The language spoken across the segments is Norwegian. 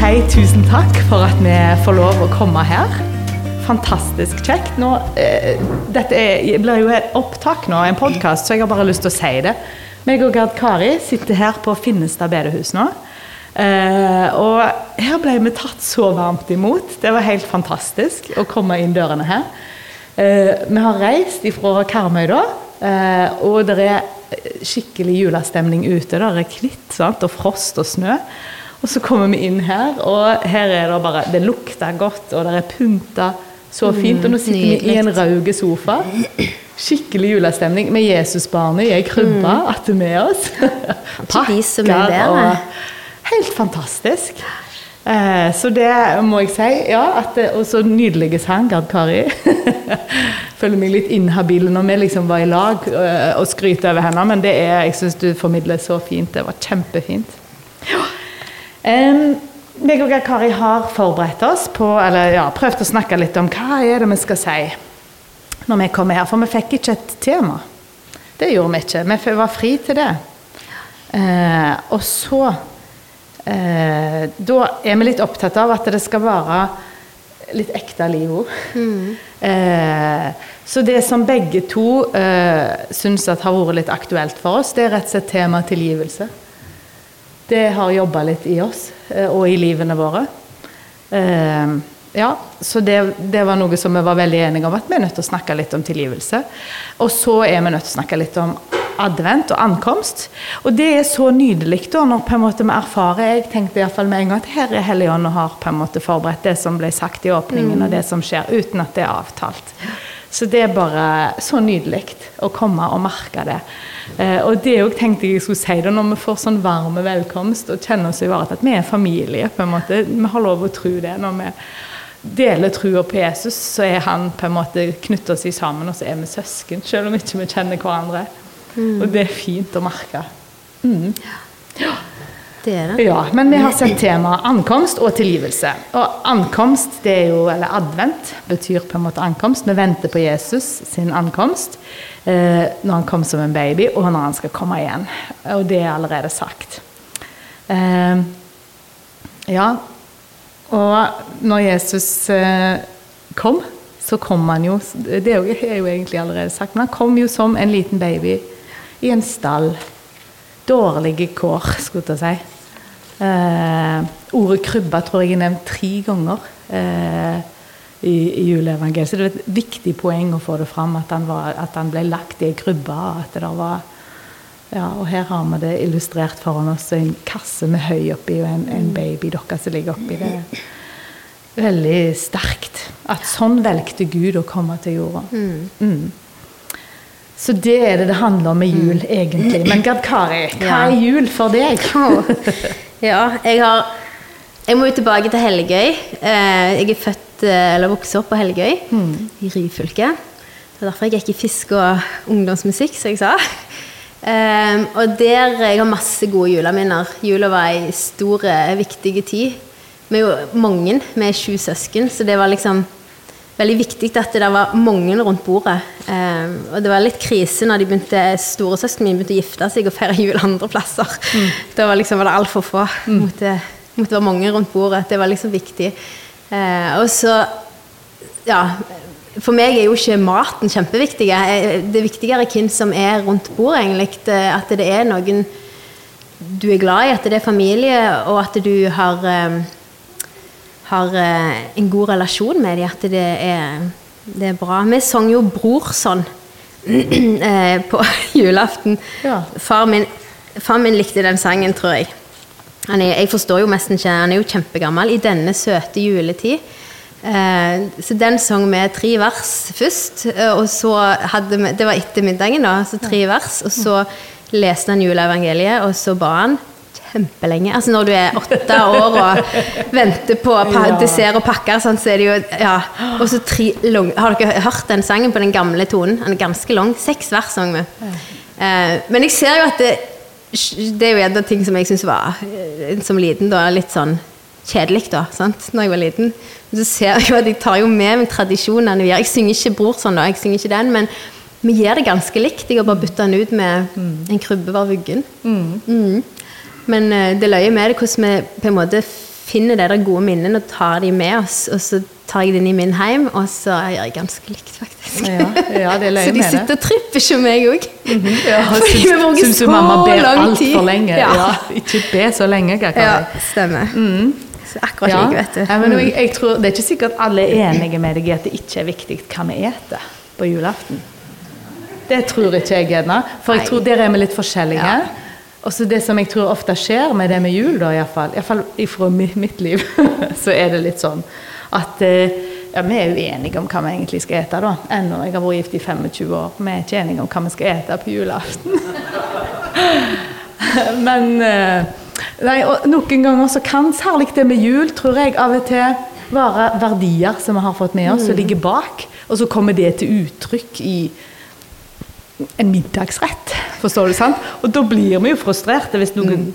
si tusen takk for at vi får lov å komme her. Fantastisk kjekt. Nå, eh, dette er, blir jo et opptak nå, en podkast, så jeg har bare lyst til å si det. Meg og Gerd Kari sitter her på Finnestad bedehus nå. Eh, og her ble vi tatt så varmt imot. Det var helt fantastisk å komme inn dørene her. Eh, vi har reist ifra Karmøy da, eh, og det er skikkelig julestemning ute. Det er kvitt og frost og snø. Og så kommer vi inn her, og her er det bare Det lukter godt, og det er pynta så fint. Og nå sitter vi i en rauge sofa. Skikkelig julestemning med Jesusbarnet i ei krybbe mm. attmed med oss. Pakker og Helt fantastisk. Eh, så det må jeg si. Ja, og så nydelige sang, Gard Kari. Føler meg litt inhabil når vi liksom var i lag eh, og skryter over henne, men det er, jeg syns du formidler så fint. Det var kjempefint. Ja. Um, meg og Kari har forberedt oss på, eller ja, prøvd å snakke litt om hva er det vi skal si når vi kommer her. For vi fikk ikke et tema. Det gjorde vi ikke. Vi var fri til det. Uh, og så uh, Da er vi litt opptatt av at det skal være litt ekte liv òg. Mm. Uh, så det som begge to uh, syns har vært litt aktuelt for oss, det er rett og slett tema tilgivelse det har jobba litt i oss eh, og i livene våre. Eh, ja, så det, det, var noe som vi var veldig enige om, at vi er nødt til å snakke litt om tilgivelse. Og så er vi nødt til å snakke litt om advent og ankomst. Og det er så nydelig da, når på en måte vi erfarer Jeg tenkte iallfall med en gang at her er Helligånden og har på en måte forberedt det som ble sagt i åpningen, mm. og det som skjer, uten at det er avtalt. Så det er bare så nydelig å komme og merke det. Eh, og det òg tenkte jeg skulle si det, når vi får sånn varme velkomst og kjenner oss ivaretatt. Vi er familie, på en måte. Vi har lov å tro det. Når vi deler trua på Jesus, så er han på en måte knytter oss sammen, og så er vi søsken, selv om ikke vi ikke kjenner hverandre. Mm. Og det er fint å merke. Mm. Ja. Det er det. Ja, men vi har sett temaet ankomst og tilgivelse. Og ankomst, det er jo, eller advent, betyr på en måte ankomst. Vi venter på Jesus sin ankomst eh, når han kom som en baby, og når han skal komme igjen. Og det er allerede sagt. Eh, ja, og når Jesus eh, kom, så kom han jo Det er jo egentlig allerede sagt, men han kom jo som en liten baby i en stall dårlige kår, skulle jeg si. Eh, ordet 'krybbe' tror jeg er nevnt tre ganger eh, i, i juleevangeliet. Så det er et viktig poeng å få det fram, at han, var, at han ble lagt i ei krybbe. At det var, ja, og her har vi det illustrert foran oss. En kasse med høy oppi og en, en babydokke som ligger oppi. Det er veldig sterkt. At sånn valgte Gud å komme til jorda. Mm. Så det er det det handler om med jul, mm. egentlig. Men Gerd Kari, hva er jul for deg? ja, jeg har Jeg må jo tilbake til Helgøy. Eh, jeg er født eh, eller vokst opp på Helgøy mm. i Ryfylke. Det var derfor jeg gikk i fisk og ungdomsmusikk, som jeg sa. Um, og der jeg har masse gode juleminner. Jula var ei stor, viktig tid. Vi er jo mange, vi er sju søsken, så det var liksom veldig viktig at det var mange rundt bordet. Um, og det var litt krise når de begynte, storesøsknene mine begynte å gifte seg og feire jul andre plasser. Mm. Da var, liksom, var det altfor få. Mm. Måtte, måtte være mange rundt bordet. Det var liksom viktig. Uh, og så Ja. For meg er jo ikke maten kjempeviktig. Det viktigere er hvem som er rundt bordet, egentlig. At det er noen du er glad i, at det er familie, og at du har um, har eh, en god relasjon med dem, at det er, det er bra. Vi sang jo 'Brorson' eh, på julaften. Ja. Far, min, far min likte den sangen, tror jeg. Er, jeg forstår jo nesten ikke Han er jo kjempegammel. I denne søte juletid. Eh, så den sang vi tre vers først. Og så hadde vi Det var etter middagen, da. Så tre vers. Og så leste han juleevangeliet, og så ba han kjempelenge. Altså Når du er åtte år og venter på ja. dessert og pakker, sånn, så er det jo ja. Og så tre lang Har dere hørt den sangen på den gamle tonen? Den er ganske lang. Seks vers sang vi. Eh, men jeg ser jo at det, det er jo en av ting som jeg syns var eh, som liten da, litt sånn kjedelig da, sant? når jeg var liten. Men så ser jeg jo at jeg tar jo med meg tradisjonene. Jeg synger ikke bror sånn, da, jeg synger ikke den, men vi gjør det ganske likt. Jeg har bare bytta den ut med mm. en krybbe var vuggen. Mm. Mm. Men uh, det løye med det hvordan vi på en måte finner de der gode minnene og tar de med oss. Og så tar jeg det inn i min heim, og så gjør jeg ganske likt, faktisk. Ja, ja, det løye så de sitter og tripper som meg òg. Ja, Fordi vi så mamma ber lang tid. altfor lenge? Ja. Ja. Ikke be så lenge, Kakari. Ja, stemmer. Så akkurat Ja. like, vet du. Ja, men jeg, jeg tror, det er ikke sikkert alle er enige med deg i at det ikke er viktig hva vi spiser på julaften. Det tror ikke jeg gjerne, for jeg tror der er vi litt forskjellige. Ja. Og så det som jeg tror ofte skjer med det med jul, da iallfall, iallfall fra mitt, mitt liv, så er det litt sånn at eh, ja, vi er uenige om hva vi egentlig skal ete, da. Ennå. Jeg har vært gift i 25 år. Vi er ikke enige om hva vi skal ete på julaften. Men eh, nei, og noen ganger så kan særlig det med jul, tror jeg, av og til være verdier som vi har fått med oss, som ligger bak. Og så kommer det til uttrykk i en middagsrett, forstår du, sant? Og da blir vi jo frustrerte hvis noen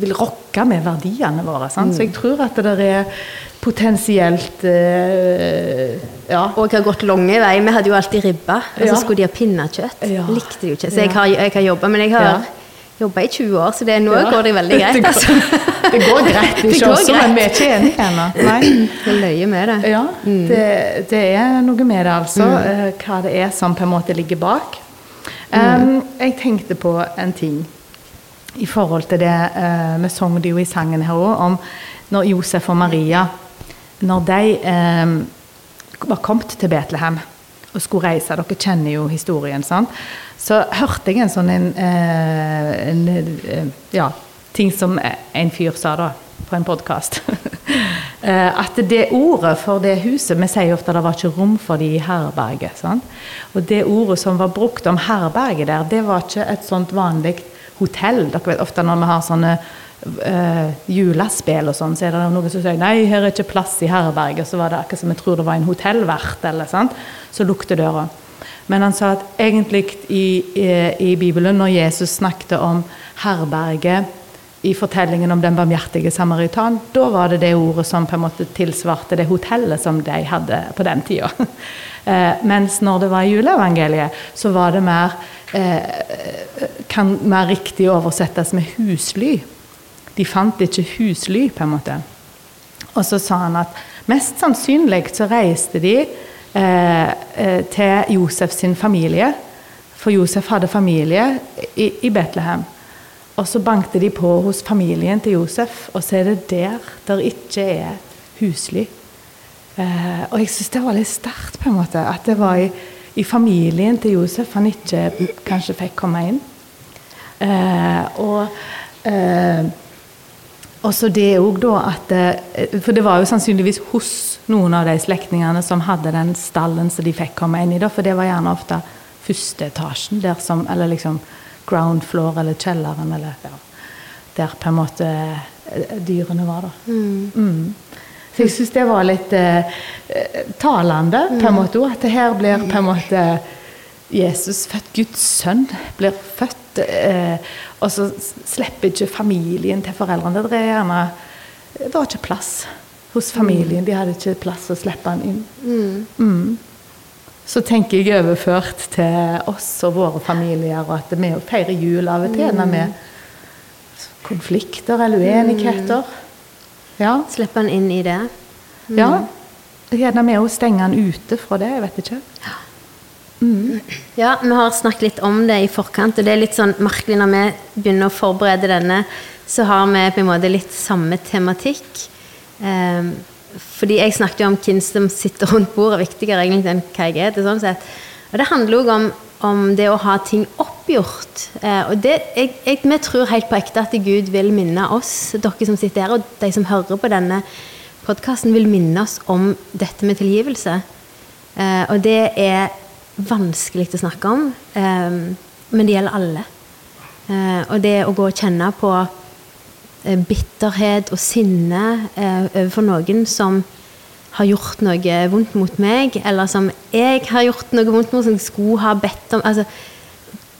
vil rokke med verdiene våre. Sant? Så jeg tror at det er potensielt eh, Ja. Og har gått lange vei. Vi hadde jo alltid ribba, og så Ja. skulle de ha pinnekjøtt. Ja. Likte de jo ikke. Så jeg har, jeg har jobba, men jeg har Ja. jobba i 20 år, så det, nå Ja. går det veldig greit. Det går, Altså. det går greit, Det ikke går også, men vi er ikke enige ennå. Det er løye med det. Ja, det, det er noe med det, altså. Mm. Hva det er som på en måte ligger bak. Um, jeg tenkte på en ting i forhold til det uh, Vi sang det jo i sangen her òg, om når Josef og Maria Når de um, var kommet til Betlehem og skulle reise Dere kjenner jo historien, sant? Så hørte jeg en sånn en, eh, en eh, ja, ting som en fyr sa da, på en podkast. at det ordet for det huset Vi sier ofte at det var ikke rom for de i herberget. Sant? Og det ordet som var brukt om herberget der, det var ikke et sånt vanlig hotell. Dere vet ofte når vi har sånne uh, julespill og sånn, så er det noen som sier nei, her er ikke plass i herberget. Så var det akkurat som jeg tror det var en hotellvert, eller sant. Så lukter døra. Men han sa at egentlig i, i, i Bibelen, når Jesus snakket om herberget i fortellingen om den barmhjertige samaritan, da var det det ordet som på en måte tilsvarte det hotellet som de hadde på den tida. Eh, mens når det var i juleevangeliet, så var det mer eh, Kan mer riktig oversettes med husly. De fant ikke husly, på en måte. Og så sa han at mest sannsynlig så reiste de eh, eh, til Josef sin familie. For Josef hadde familie i, i Betlehem. Og så bankte de på hos familien til Josef, og så er det der der ikke er husly. Eh, og jeg syns det var litt sterkt, på en måte. At det var i, i familien til Josef han ikke kanskje fikk komme inn. Eh, og eh, også det òg da at eh, For det var jo sannsynligvis hos noen av de slektningene som hadde den stallen som de fikk komme inn i, da, for det var gjerne ofte første etasjen, der som, eller liksom ground floor eller kjelleren, eller ja, der på en måte eh, dyrene var, da. Mm. Så jeg syns det var litt eh, talende, på en måte òg. At det her blir på en måte Jesus født, Guds sønn, blir født. Eh, og så slipper ikke familien til foreldrene. Det er gjerne Det var ikke plass hos familien. De hadde ikke plass å slippe han inn. Mm. Så tenker jeg overført til oss og våre familier, og at vi feirer jul av og til når vi konflikter eller uenigheter. Ja. Slipper han inn i det. ja. Gjerne med å stenge han ute fra det. Jeg vet ikke. Ja, vi har snakket litt om det i forkant, og det er litt sånn merkelig når vi begynner å forberede denne, så har vi på en måte litt samme tematikk. Ehm, fordi jeg snakket jo om hvem som sitter rundt bordet, viktigere egentlig enn hva jeg er. sånn sett. Og det handler òg om, om det å ha ting oppgjort. Eh, og det, jeg, jeg, vi tror helt på ekte at Gud vil minne oss, dere som sitter her, og de som hører på denne podkasten, vil minne oss om dette med tilgivelse. Eh, og det er vanskelig å snakke om, eh, men det gjelder alle. Eh, og det å gå og kjenne på bitterhet og sinne eh, overfor noen som har gjort noe vondt mot meg, eller som jeg har gjort noe vondt mot, som jeg skulle ha bedt om altså,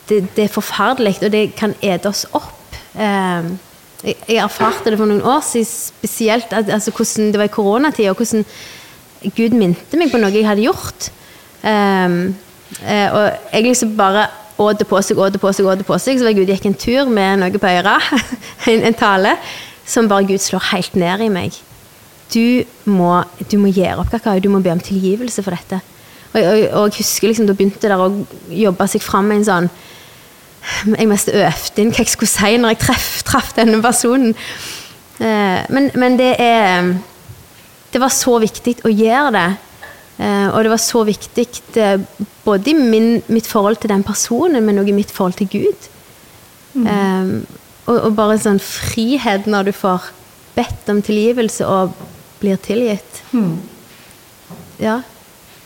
det, det er forferdelig, og det kan ete oss opp. Eh, jeg, erfarte det for noen år siden, spesielt altså, hvordan det var i koronatida, og hvordan Gud minte meg på noe jeg hadde gjort. Eh, og jeg liksom bare åt det på seg, åt det på seg, åt det på seg. Så var jeg gikk en tur med noe på øret, en, en tale. som bare Gud slår helt ned i meg. Du må, du må gjøre opp kakao, du må be om tilgivelse for dette. Og, og, og jeg husker liksom, da begynte det å jobbe seg fram en sånn Jeg mest øvde inn hva jeg skulle si når jeg treff, denne personen. Eh, men, men det er Det var så viktig å gjøre det. Eh, og det var så viktig eh, både i min, mitt forhold til den personen, men også i mitt forhold til Gud. Mm. Um, og, og, bare sånn frihet når du får bedt om tilgivelse og blir tilgitt. Mm. Ja.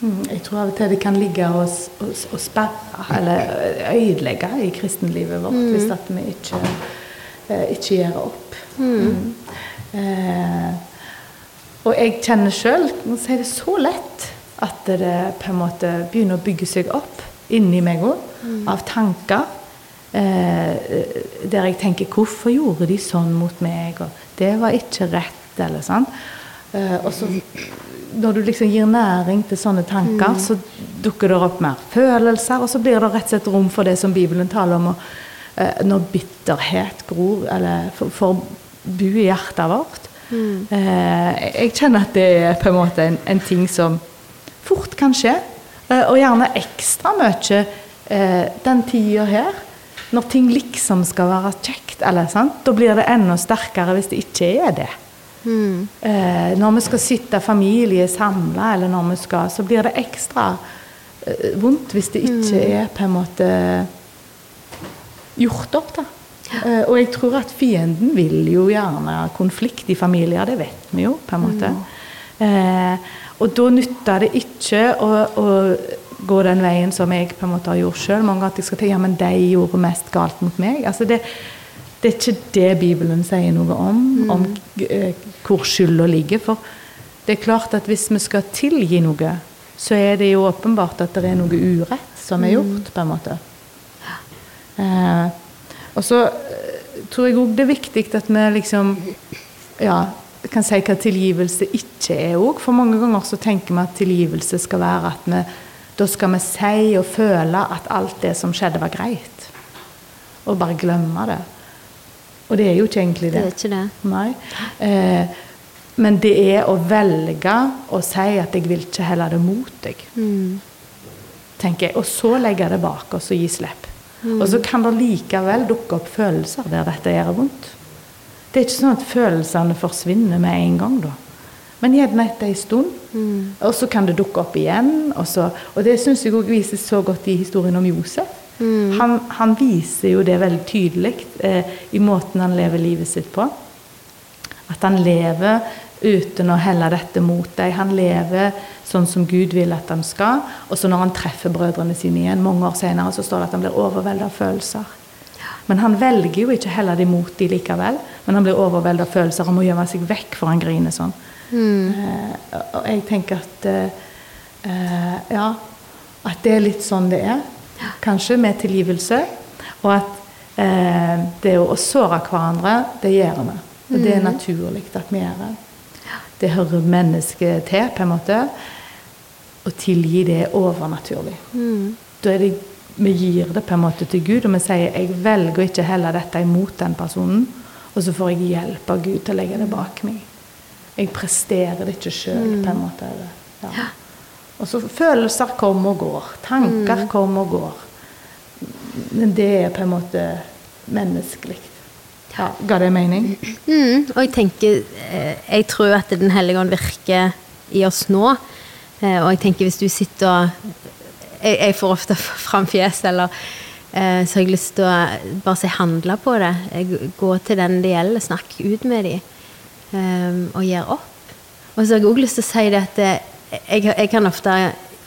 Mm, jeg tror av og til det kan ligge og, og, og sperre, eller ødelegge i kristenlivet vårt, mm. hvis at vi ikke, ikke gjør opp. Mm. mm. Eh, og jeg kjenner sjøl, nå sier det så lett, at det på en måte begynner å bygge seg opp inni meg òg, mm. av tanker. Eh, der jeg tenker 'Hvorfor gjorde de sånn mot meg?' og 'Det var ikke rett', eller sånn. Eh, og så når du liksom gir næring til sånne tanker, mm. så dukker det opp mer følelser, og så blir det rett og slett rom for det som Bibelen taler om, og, eh, når bitterhet gror, eller får bo i hjertet vårt. Mm. Eh, jeg kjenner at det er på en måte en, en ting som fort kan skje. Eh, og gjerne ekstra mye eh, den tida her. Når ting liksom skal være kjekt, eller sant? da blir det enda sterkere hvis det ikke er det. Mm. Eh, når vi skal sitte familie samla, eller når vi skal, så blir det ekstra vondt hvis det ikke mm. er på en måte gjort opp. da. Og jeg tror at fienden vil jo gjerne konflikt i familier, det vet vi jo, på en måte. Mm. Eh, og da nytter det ikke å, å, gå den veien som jeg på en måte har gjort sjøl. Mange ganger at jeg skal tenke ja, men de gjorde mest galt mot meg. Altså det, det er ikke det Bibelen sier noe om, mm. om eh, hvor skylda ligger. For det er klart at hvis vi skal tilgi noe, så er det jo åpenbart at det er noe urett som er mm. gjort, på en måte. Eh, og så uh, tror jeg òg det er viktig at vi liksom ja, kan si hva tilgivelse ikke er òg. For mange ganger så tenker vi at tilgivelse skal være at vi da skal vi si og føle at alt det som skjedde, var greit. Og bare glemme det. Og det er jo ikke egentlig det. Det er ikke det. Nei. Eh, men det er å velge å si at 'jeg vil ikke heller det mot deg'. Mm. tenker jeg. Og så legge det bak oss og gi slipp. Mm. Og så kan det likevel dukke opp følelser der dette gjør vondt. Det er ikke sånn at følelsene forsvinner med en gang, da. Men gjerne etter en stund. Mm. Og så kan det dukke opp igjen. Og, så, og det syns jeg òg vises så godt i historien om Josef. Mm. Han, han, viser jo det veldig tydelig eh, i måten han lever livet sitt på. At han lever uten å helle dette mot deg. Han lever sånn som Gud vil at han skal. Og så når han treffer brødrene sine igjen, mange år senere, så står det at han blir overveldet av følelser. Men han velger jo ikke heller det mot de likevel. Men han blir overveldet av følelser og må gjemme seg vekk, for han griner sånn. Mm. Eh, og jeg tenker at eh, ja, at det er litt sånn det er. Kanskje med tilgivelse. Og at eh, det å såre hverandre, det gjør vi. Og det er mm. naturlig at vi gjør det. Det hører mennesket til, på en måte. Å tilgi, det er overnaturlig. Mm. Da er det vi gir det på en måte til Gud, og vi sier jeg velger ikke heller dette imot den personen. Og så får jeg hjelp av Gud til å legge det bak meg. Jeg presterer det ikke sjøl, på en mm. måte. Ja. Og så følelser kommer og går. Tanker mm. kommer og går. Men det er på en måte menneskelig. Ja, Ga det mening? Mm, og jeg tenker eh, Jeg tror at Den hellige ånd virker i oss nå. Eh, og jeg tenker hvis du sitter og jeg, jeg får ofte fram fjes, eller eh, så har jeg lyst til å bare si handle på det. Gå til den det gjelder, snakke ut med dem, um, og gjøre opp. Og så har jeg òg lyst til å si det at jeg, jeg, kan ofte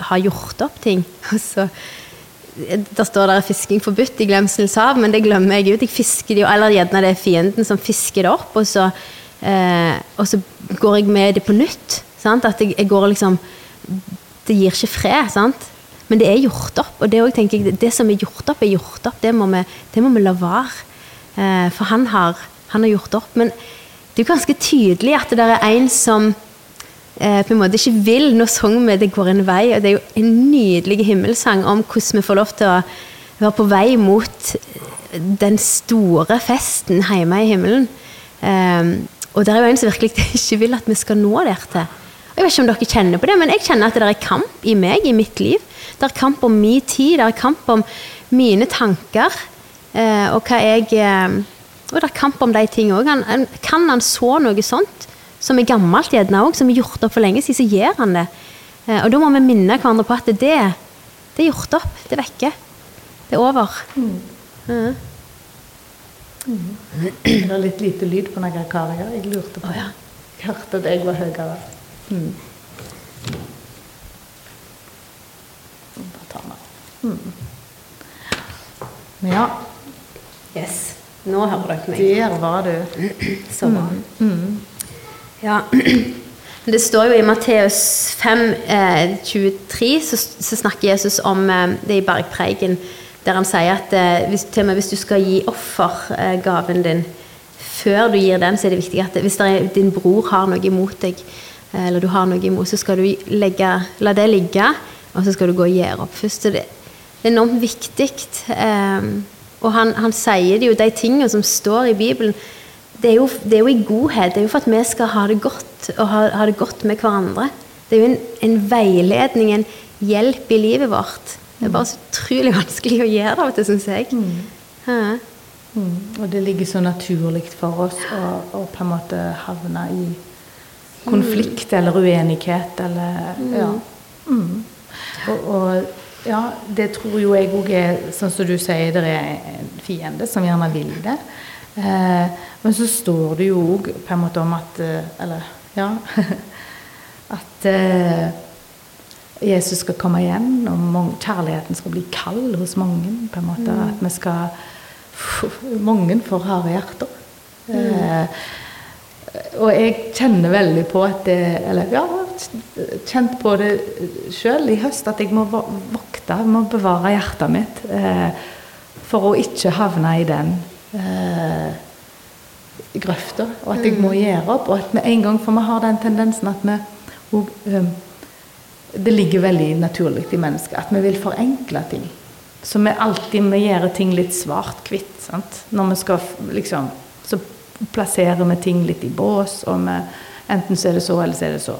ha gjort opp ting, og så der står det 'fisking forbudt' i Glemselens hav, men det glemmer jeg ut. Jeg fisker det jo, eller gjerne det er fienden som fisker det opp, og så, eh, og så går jeg med det på nytt. Sant? At jeg, jeg går liksom Det gir ikke fred. sant? Men det er gjort opp. Og det, tenker jeg, det som er gjort opp, er gjort opp. Det må vi, det må vi la være. Eh, for han har, han har, gjort opp. Men det er jo ganske tydelig at det er en som eh, på en måte ikke vil. Nå sang vi 'Det går en vei', og det er jo en nydelig himmelsang om hvordan vi får lov til å være på vei mot den store festen hjemme i himmelen. Eh, og det er jo en som virkelig ikke vil at vi skal nå der til. Jeg vet ikke om dere kjenner på det, men jeg kjenner at det er kamp i meg, i mitt liv. Det er kamp om min tid, det er kamp om mine tanker. Eh, og hva jeg eh, Og det er kamp om de tingene òg. Kan han så noe sånt, som er gammelt gjerne òg, som er gjort opp for lenge siden, så gjør han det. Eh, og da må vi minne hverandre på at det, det er gjort opp. Det er vekke. Det er over. Mm. Mm. Det er litt lite lyd på karer. Jeg lurte på oh, ja. Jeg hørte at jeg var høyere. Mm. Mm. Ja. Yes. Nå hører dere meg. Der var du. Så bra. Mm. mm. Ja. Det står jo i Matteus 5, eh, 23, så, så, snakker Jesus om eh, det i bergpreiken, der han sier at eh, hvis, til og med hvis du skal gi offergaven din før du gir den, så er det viktig at hvis er, din bror har noe imot deg, eh, eller du har noe imot, så skal du legge, la det ligge, og så skal du gå og gjøre opp først. Så det er enormt viktig. Um, og han, han, sier det jo, de tingene som står i Bibelen, det er, jo, det er, jo, i godhet. Det er jo for at vi skal ha det godt, og ha, ha det godt med hverandre. Det er jo en, en, veiledning, en hjelp i livet vårt. Det er bare så utrolig vanskelig å gjøre det av og til, syns jeg. Mm. Mm. Og det ligger så naturlig for oss å, å, på en måte havne i konflikt mm. eller uenighet eller mm. Ja. Mm. Og, og ja, det tror jo jeg òg er sånn som du sier, det er en fiende som gjerne vil det. Eh, men så står det jo òg på en måte om at eh, Eller, ja At eh, Jesus skal komme igjen, og kjærligheten skal bli kald hos mange. på en måte, mm. At vi skal Mange får harde hjerter. Mm. Eh, og jeg kjenner veldig på at det Eller ja, kjent på det sjøl i høst, at jeg må vokte, må bevare hjertet mitt eh, for å ikke havne i den eh, grøfta. Og at jeg må mm. gjøre opp. Og at med en gang, for vi har den tendensen at vi og, um, Det ligger veldig naturlig i mennesket at vi vil forenkle ting. Så vi alltid vi gjør ting litt svart-hvitt. Når vi skal liksom Så plasserer vi ting litt i bås, og vi, enten så er det så, eller så er det så.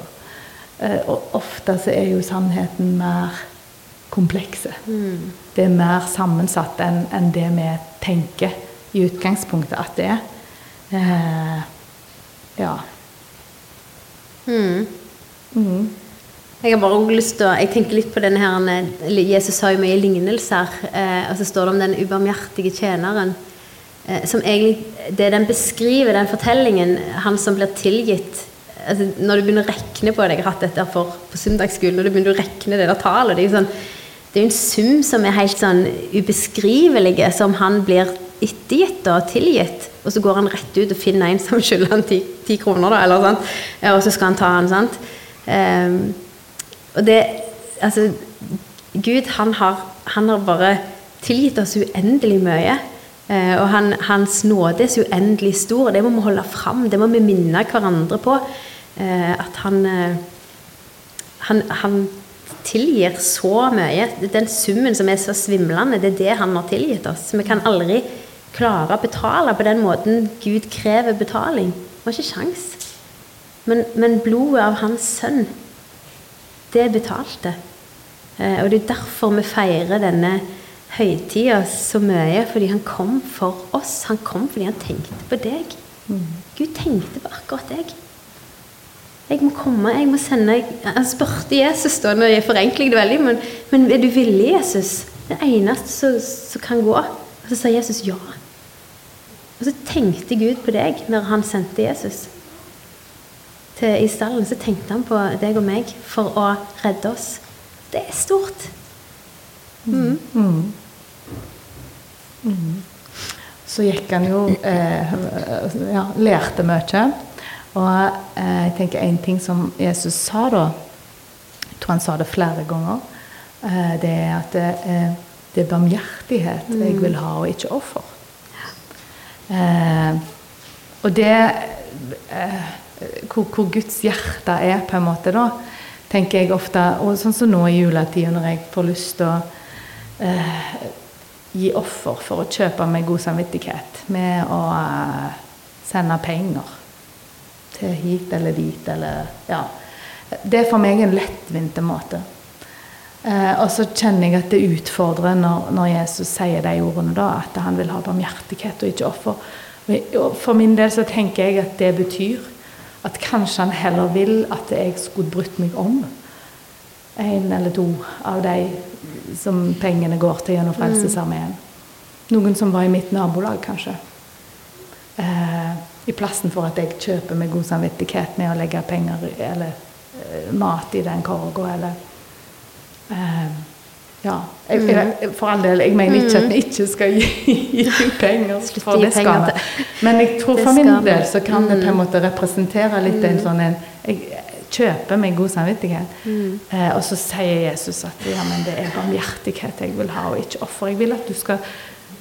Eh, og ofte så er jo sannheten mer komplekse. Mm. Det er mer sammensatt enn en det vi tenker i utgangspunktet at det er. Eh, ja. Mm. Mm. Jeg har bare lyst til å, jeg tenker litt på denne her, Jesus sa jo mye lignelser. Eh, og så står det om den ubarmhjertige tjeneren. Eh, som egentlig, Det den beskriver, den fortellingen, han som blir tilgitt altså, Når du begynner å rekne på det Jeg har hatt dette for på søndagsskolen. Når du begynner å rekne det der tallet Det er sånn, det er en sum som er helt sånn ubeskrivelig, som han blir ettergitt og tilgitt. Og så går han rett ut og finner en som skylder han ti, ti kroner, da, eller sant? og så skal han ta han, sant. Um, og det Altså, Gud, han har, han har bare tilgitt oss uendelig mye. Uh, og han, hans nåde er så uendelig stor, det må vi holde fram. Det må vi minne hverandre på. Uh, at han, uh, han, han tilgir så mye. Den summen som er så svimlende, det er det han har tilgitt oss. Vi kan aldri klare å betale på den måten Gud krever betaling. Vi har ikke sjans. Men, men, blodet av hans sønn, det betalte. Eh, og det er derfor vi feirer denne høytida så mye. Fordi han kom for oss. Han kom fordi han tenkte på deg. Mm. Gud tenkte på akkurat deg. Jeg må komme, jeg må sende Han spurte Jesus, da, når jeg det veldig, men, men er du villig, Jesus? Det eneste som kan gå. Og så sa Jesus ja. Og så tenkte Gud på deg når han sendte Jesus til, i stallen. Så tenkte han på deg og meg for å redde oss. Det er stort. Mm. Mm. Mm. Så gikk han jo eh, ja, Lærte mye. Og eh, jeg tenker en ting som Jesus sa da, jeg tror han sa det flere ganger, eh, det er at det, eh, det er barmhjertighet mm. jeg vil ha, og ikke offer. Eh, og det eh, hvor, hvor, Guds hjerte er, på en måte, da, tenker jeg ofte Og sånn som nå i juletida, når jeg får lyst til å eh, gi offer for å kjøpe meg god samvittighet med å sende penger til hit eller dit eller Ja. Det er for meg en lettvint måte. Eh, og så kjenner jeg at det utfordrer når, når, Jesus sier de ordene, da, at han vil ha barmhjertighet og ikke offer. Og for min del så tenker jeg at det betyr at kanskje han heller vil at jeg skulle brutt meg om en eller to av de som pengene går til gjennom Frelsesarmeen. Noen som var i mitt nabolag, kanskje. Eh, I plassen for at jeg kjøper med god samvittighet med å legge penger eller eh, mat i den korga, eller eh, Ja. Jeg, Mm. jeg, for all del, jeg mener ikke at vi ikke skal gi, gi penger, for det skal vi. Men jeg tror for min del så kan det på en Mm. måte representere litt en sånn en Jeg kjøper med god samvittighet. Mm. Eh, og så sier Jesus at ja, men det er barmhjertighet jeg vil ha, og ikke offer. Jeg vil at du skal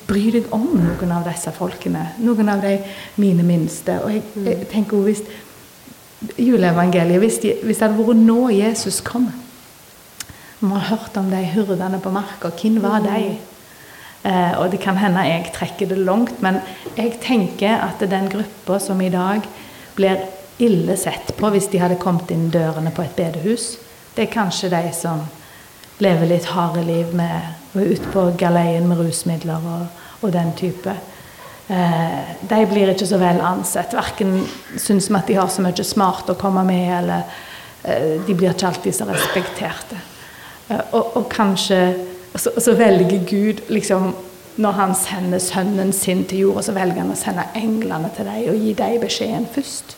bry deg om noen av disse folkene. Noen av de mine minste. Og jeg, jeg tenker jo hvis juleevangeliet hvis, de, hvis det hadde vært nå Jesus kom Vi har hørt om de hyrdene på marka. Hvem var de? Eh, og det kan hende jeg trekker det langt, men jeg tenker at den gruppa som i dag blir ille sett på hvis de hadde kommet inn dørene på et bedehus, det er kanskje de som lever litt harde liv med og er ute på galeien med rusmidler og, og den type. Eh, de blir ikke så vel ansett. Verken syns vi at de har så mye smart å komme med, eller eh, de blir ikke alltid så respekterte. Eh, og, og kanskje så, så velger Gud liksom Når han sender sønnen sin til jorda, så velger han å sende englene til dem og gi dem beskjeden først.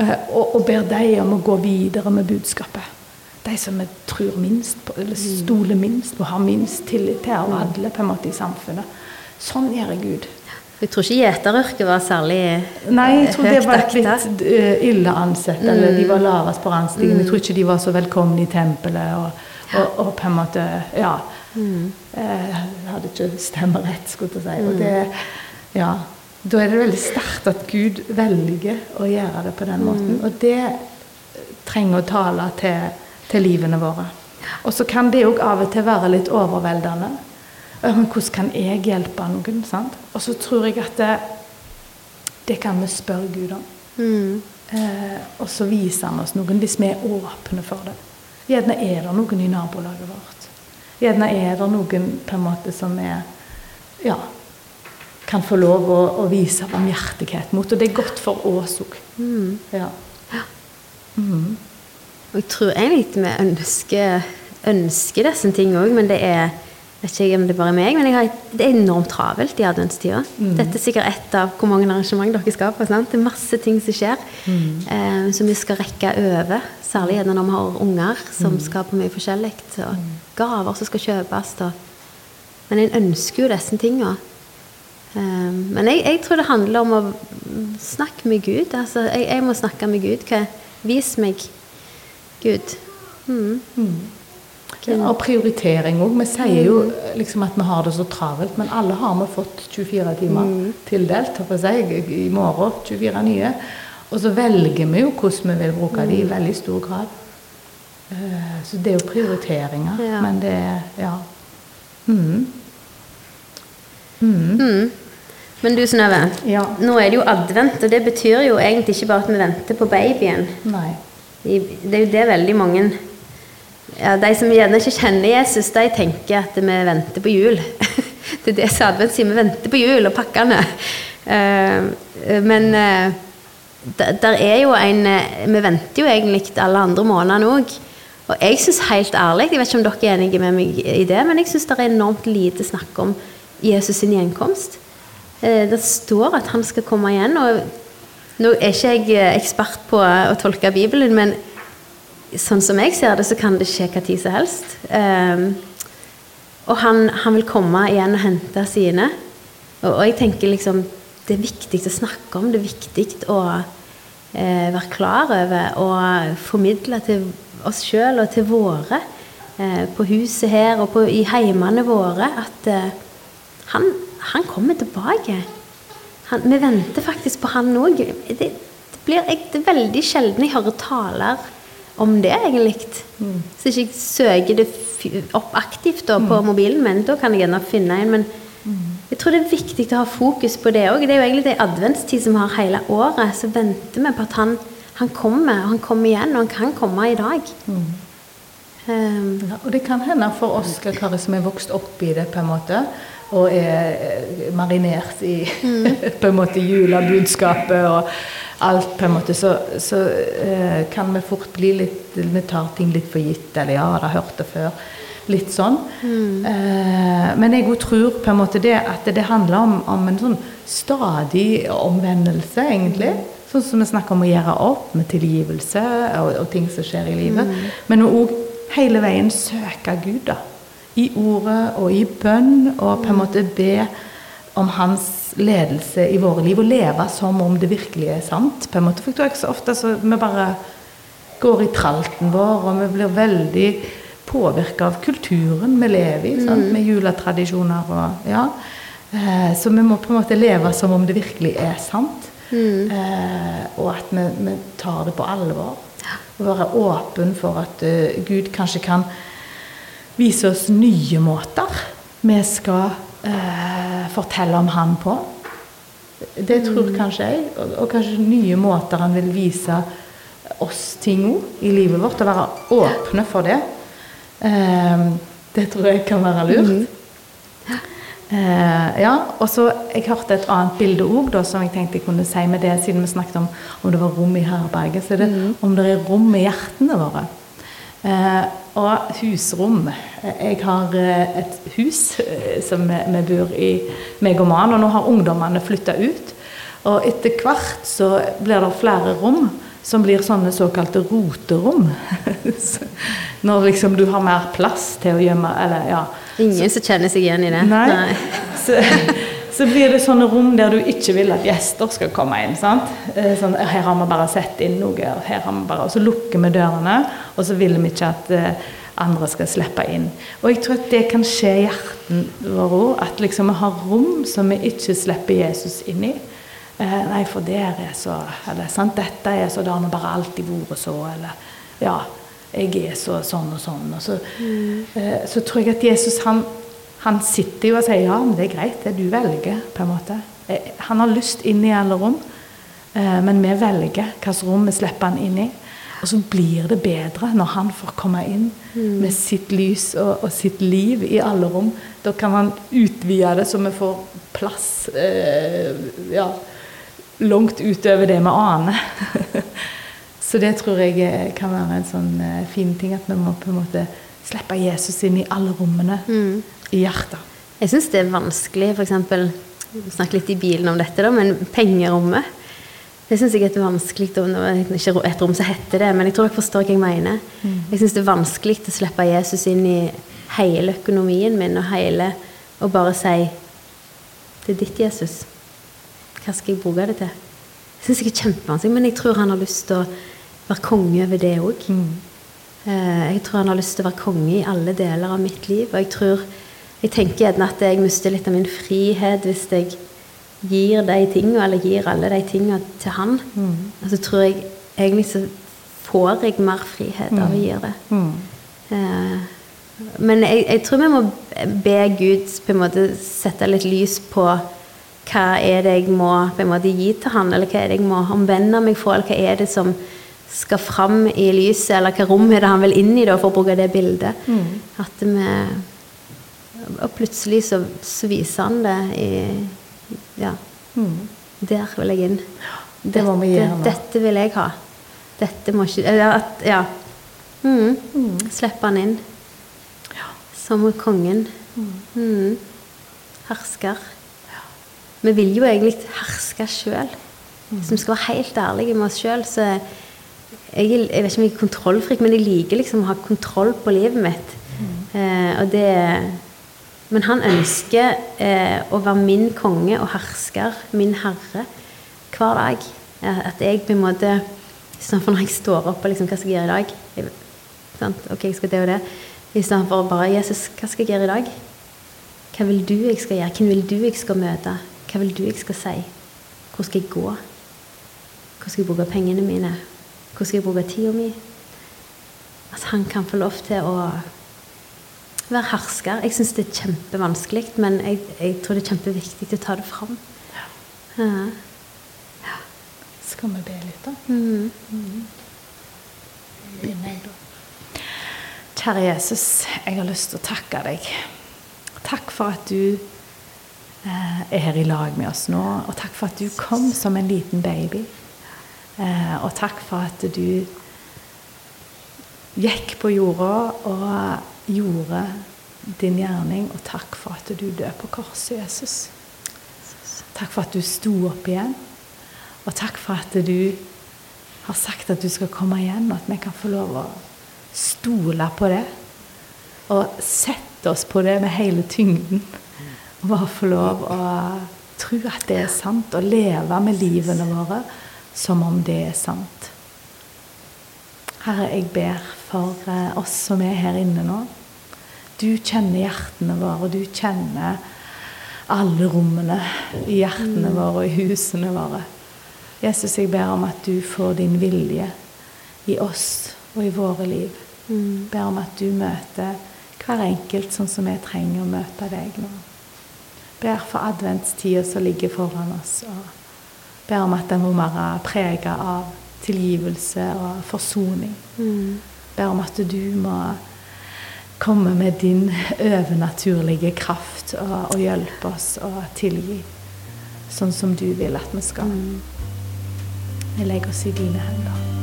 Eh, og, og ber dem om å gå videre med budskapet. De som vi tror minst på, eller stoler minst på, har minst tillit til av alle på en måte i samfunnet. Sånn gjør Gud. Jeg tror ikke gjeteryrket var særlig Nei, jeg tror det var litt eh, ille ansett. Eller de var lavest på rangstigen. Jeg tror ikke de var så velkomne i tempelet. Og, og, og på en måte Ja. Eh, hadde ikke stemmerett, skulle jeg si. Og det, ja, da er det veldig sterkt at Gud velger å gjøre det på den måten. Og det trenger å tale til, til livene våre. Og så kan det òg av og til være litt overveldende. Men hvordan kan jeg hjelpe noen? sant? Og så tror jeg at det, det kan vi spørre Gud om. Mm. Eh, og så viser han oss noen hvis vi er åpne for det. Gjerne er det noen i nabolaget vårt. Gjerne er det noen på en måte som er ja, kan få lov å, å vise barmhjertighet mot. Og det er godt for oss òg. Mm. Ja. Mhm. Og jeg tror egentlig vi ønsker, ønsker disse tingene òg, men det er vet ikke om det er bare meg, men har, det er enormt travelt i adventstida. Dette er sikkert ett av hvor mange arrangement dere skal på. Sant? Det er masse ting som skjer, eh, som vi skal rekke over. Særlig gjerne når vi har unger som skal på mye forskjellig. Og gaver som skal kjøpes. Og, men en ønsker jo disse tinga. Eh, men jeg, jeg tror det handler om å snakke med Gud. Altså, jeg, jeg må snakke med Gud. Hva, vis meg Gud. Mm. Ja, og prioritering òg. Vi sier jo liksom at vi har det så travelt, men alle har vi fått 24 timer tildelt. for seg, I morgen 24 nye. Og så velger vi jo hvordan vi vil bruke de i veldig stor grad. Eh, Så det er jo prioriteringer. Ja. Men det er Ja. Mm. Mm. Mm. Men du Synnøve, Ja. nå er det jo advent, og det betyr jo egentlig ikke bare at vi venter på babyen. Nei. Det er jo det veldig mange ja, De som gjerne ikke kjenner Jesus, de tenker at vi venter på jul. det er det som advent sier. Vi venter på jul og pakkene. Eh, men eh, der, er jo en eh, Vi venter jo egentlig alle andre månedene òg. Og jeg syns helt ærlig, jeg vet ikke om dere er enige med meg i det, men jeg syns det er enormt lite snakk om Jesus sin gjenkomst. Det står at han skal komme igjen. og Nå er ikke jeg eh, ekspert på å tolke Bibelen, men sånn som jeg ser det, så kan det skje hva tid som helst. Um, og han, han vil komme igjen og hente sine. Og, og jeg tenker liksom det er viktig å snakke om, det er viktig å eh, være klar over og formidle til oss sjøl og til våre eh, på huset her og på, i heimene våre at eh, han, han kommer tilbake. Han, vi venter faktisk på han òg. Det, det, blir, jeg, det veldig sjelden jeg hører taler om det, egentlig. Så ikke jeg søker det opp aktivt da, på mobilen min. Da kan jeg gjerne finne en. Men, Jeg tror det er viktig å ha fokus på det òg. Det er jo egentlig det adventstid som har hele året. Så venter vi på at han, han kommer, og han kommer igjen, og han kan komme i dag. Um, Ja, og det kan hende for oss Kari, som er vokst opp i det, på en måte, og er eh, marinert i på en måte julebudskapet og alt, på en måte, så, så eh, kan vi fort bli litt Vi tar ting litt for gitt, eller ja, har hørt det før. Litt sånn. Eh, men jeg tror på en måte det at det handler om, om en sånn stadig omvendelse, egentlig. Sånn som vi snakker om å gjøre opp med tilgivelse og, og ting som skjer i livet. Men òg hele veien søke Gud, da. I ordet og i bønn, og på en måte be om hans ledelse i våre liv. Og leve som om det virkelig er sant. på en måte. For jeg er ikke så ofte så vi bare går i tralten vår, og vi blir veldig påvirka av kulturen vi lever i, sant? med juletradisjoner og ja. Eh, så vi må på en måte leve som om det virkelig er sant. Eh, og at vi, vi tar det på alvor. Og være åpen for at eh, Gud kanskje kan vise oss nye måter vi skal eh, fortelle om Han på. Det tror kanskje jeg. Og, og kanskje nye måter han vil vise oss ting òg i livet vårt. Å være åpne for det. Eh, det tror jeg kan være lurt. Eh, ja, og så Jeg hørte et annet bilde òg, som jeg tenkte jeg kunne si med det, siden vi snakket om om det var rom i herberget. Så er det om det er rom i hjertene våre. Eh, og husrom. Jeg har eh, et hus eh, som vi, bor i, meg og mannen, og nå har ungdommene flytta ut. Og etter hvert så blir det flere rom som blir sånne såkalte roterom. Når liksom du har mer plass til å gjemme Eller ja. ingen som kjenner seg igjen i det. Nei. Så, så blir det sånne rom der du ikke vil at gjester skal komme inn. sant? Eh, Sånn, her har vi bare sett inn noe, her har vi bare, og så lukker vi dørene, og så vil vi ikke at eh, andre skal slippe inn. Og jeg tror at det kan skje i hjertet vår òg, at liksom vi har rom som vi ikke slipper Jesus inn i. Eh, nei, for der er så Eller sant, dette er så, det har nå bare alltid vært så, eller ja, jeg er så sånn og sånn. Og så, eh, så tror jeg at Jesus han, han sitter jo og sier ja, men det er greit, det du velger, på en måte. Eh, Han har lyst inn i alle rom, eh, men vi velger hvilket rom vi slipper han inn i. Og så blir det bedre når han får komme inn med sitt lys og, og sitt liv i alle rom. Da kan han utvide det så vi får plass eh, ja, langt utover det vi aner. så det tror jeg eh, kan være en sånn fin ting, at vi må på en måte slippe Jesus inn i alle rommene i hjertet. Jeg syns det er vanskelig, f.eks. Vi snakket litt i bilen om dette, da, men pengerommet. Det syns jeg er et vanskelig det Ikke et rom som heter det, men jeg tror dere forstår hva jeg mener. Jeg syns det er vanskelig å slippe Jesus inn i hele økonomien min og hele Og bare si Det er ditt, Jesus. Hva skal jeg bruke det til? Jeg syns jeg er kjempevanskelig, men jeg tror han har lyst til å være konge over det òg. Jeg tror han har lyst til å være konge i alle deler av mitt liv. Og jeg tror Jeg tenker gjerne at jeg mister litt av min frihet hvis jeg gir de tingene, eller gir alle de tingene til han. Og så tror jeg egentlig så får jeg mer frihet av å gi det. Eh, Men jeg, jeg tror vi må be Gud på en måte sette litt lys på hva er det jeg må på en måte gi til han, eller hva er det jeg må omvende meg for, eller hva er det som skal fram i lyset, eller hva rom er det han vil inn i da, for å bruke det bildet. At vi Og plutselig så, så viser han det i Ja. Der vil jeg inn. Det må vi. Dette vil jeg ha. Dette må ikke Ja. Ja. Mm. Slippe han inn. Som kongen. Mm. Hersker. Vi vil jo egentlig herske sjøl. Hvis vi skal være helt ærlige med oss sjøl, så jeg, jeg vet ikke om jeg er kontrollfrik, men jeg liker liksom å ha kontroll på livet mitt. Eh, og det Men han ønsker eh, å være min konge og hersker, min herre, hver dag. Eh, At jeg på en måte Istedenfor når jeg står opp og liksom Hva skal jeg gjøre i dag? Jeg? Ok, jeg skal det og det. Istedenfor bare Jesus, hva skal jeg gjøre i dag? Hva vil du jeg skal gjøre? Hvem vil du jeg skal møte? Hva vil du jeg skal si? Hvor skal jeg gå? Hvor skal jeg bruke pengene mine? Hvor skal jeg bruke tida mi? At han kan få lov til å Være hersker. Jeg syns det er kjempevanskelig, men jeg, jeg tror det er kjempeviktig å ta det fram. Ja. Skal vi be litt, da? Mm. Mm. Kjære Jesus, jeg har lyst til å takke deg. Takk for at du eh, er her i lag med oss nå, og takk for at du kom som en liten baby. Eh, og takk for at du gikk på jorda og gjorde din gjerning, og takk for at du døde på korset, Jesus. Takk for at du sto opp igjen, og takk for at du har sagt at du skal komme igjen, og at vi kan få lov å stole på det. Og sette oss på det med hele tyngden. Og bare få lov å tro at det er sant, og leve med livene våre som om det er sant. Herre, jeg ber for eh, oss som er her inne nå. Du kjenner hjertene våre, og du kjenner alle rommene i hjertene våre og i husene våre. Jesus, jeg ber om at du får din vilje i oss og i våre liv. Jeg Ber om at du møter hver enkelt sånn som vi trenger å møte deg nå. Jeg Ber for adventstida som ligger foran oss. og Ber om at den må være prega av tilgivelse og forsoning. Mm. Ber om at du må komme med din overnaturlige kraft og, og hjelpe oss å tilgi sånn som du vil at vi skal. Vi legger oss i dine hender.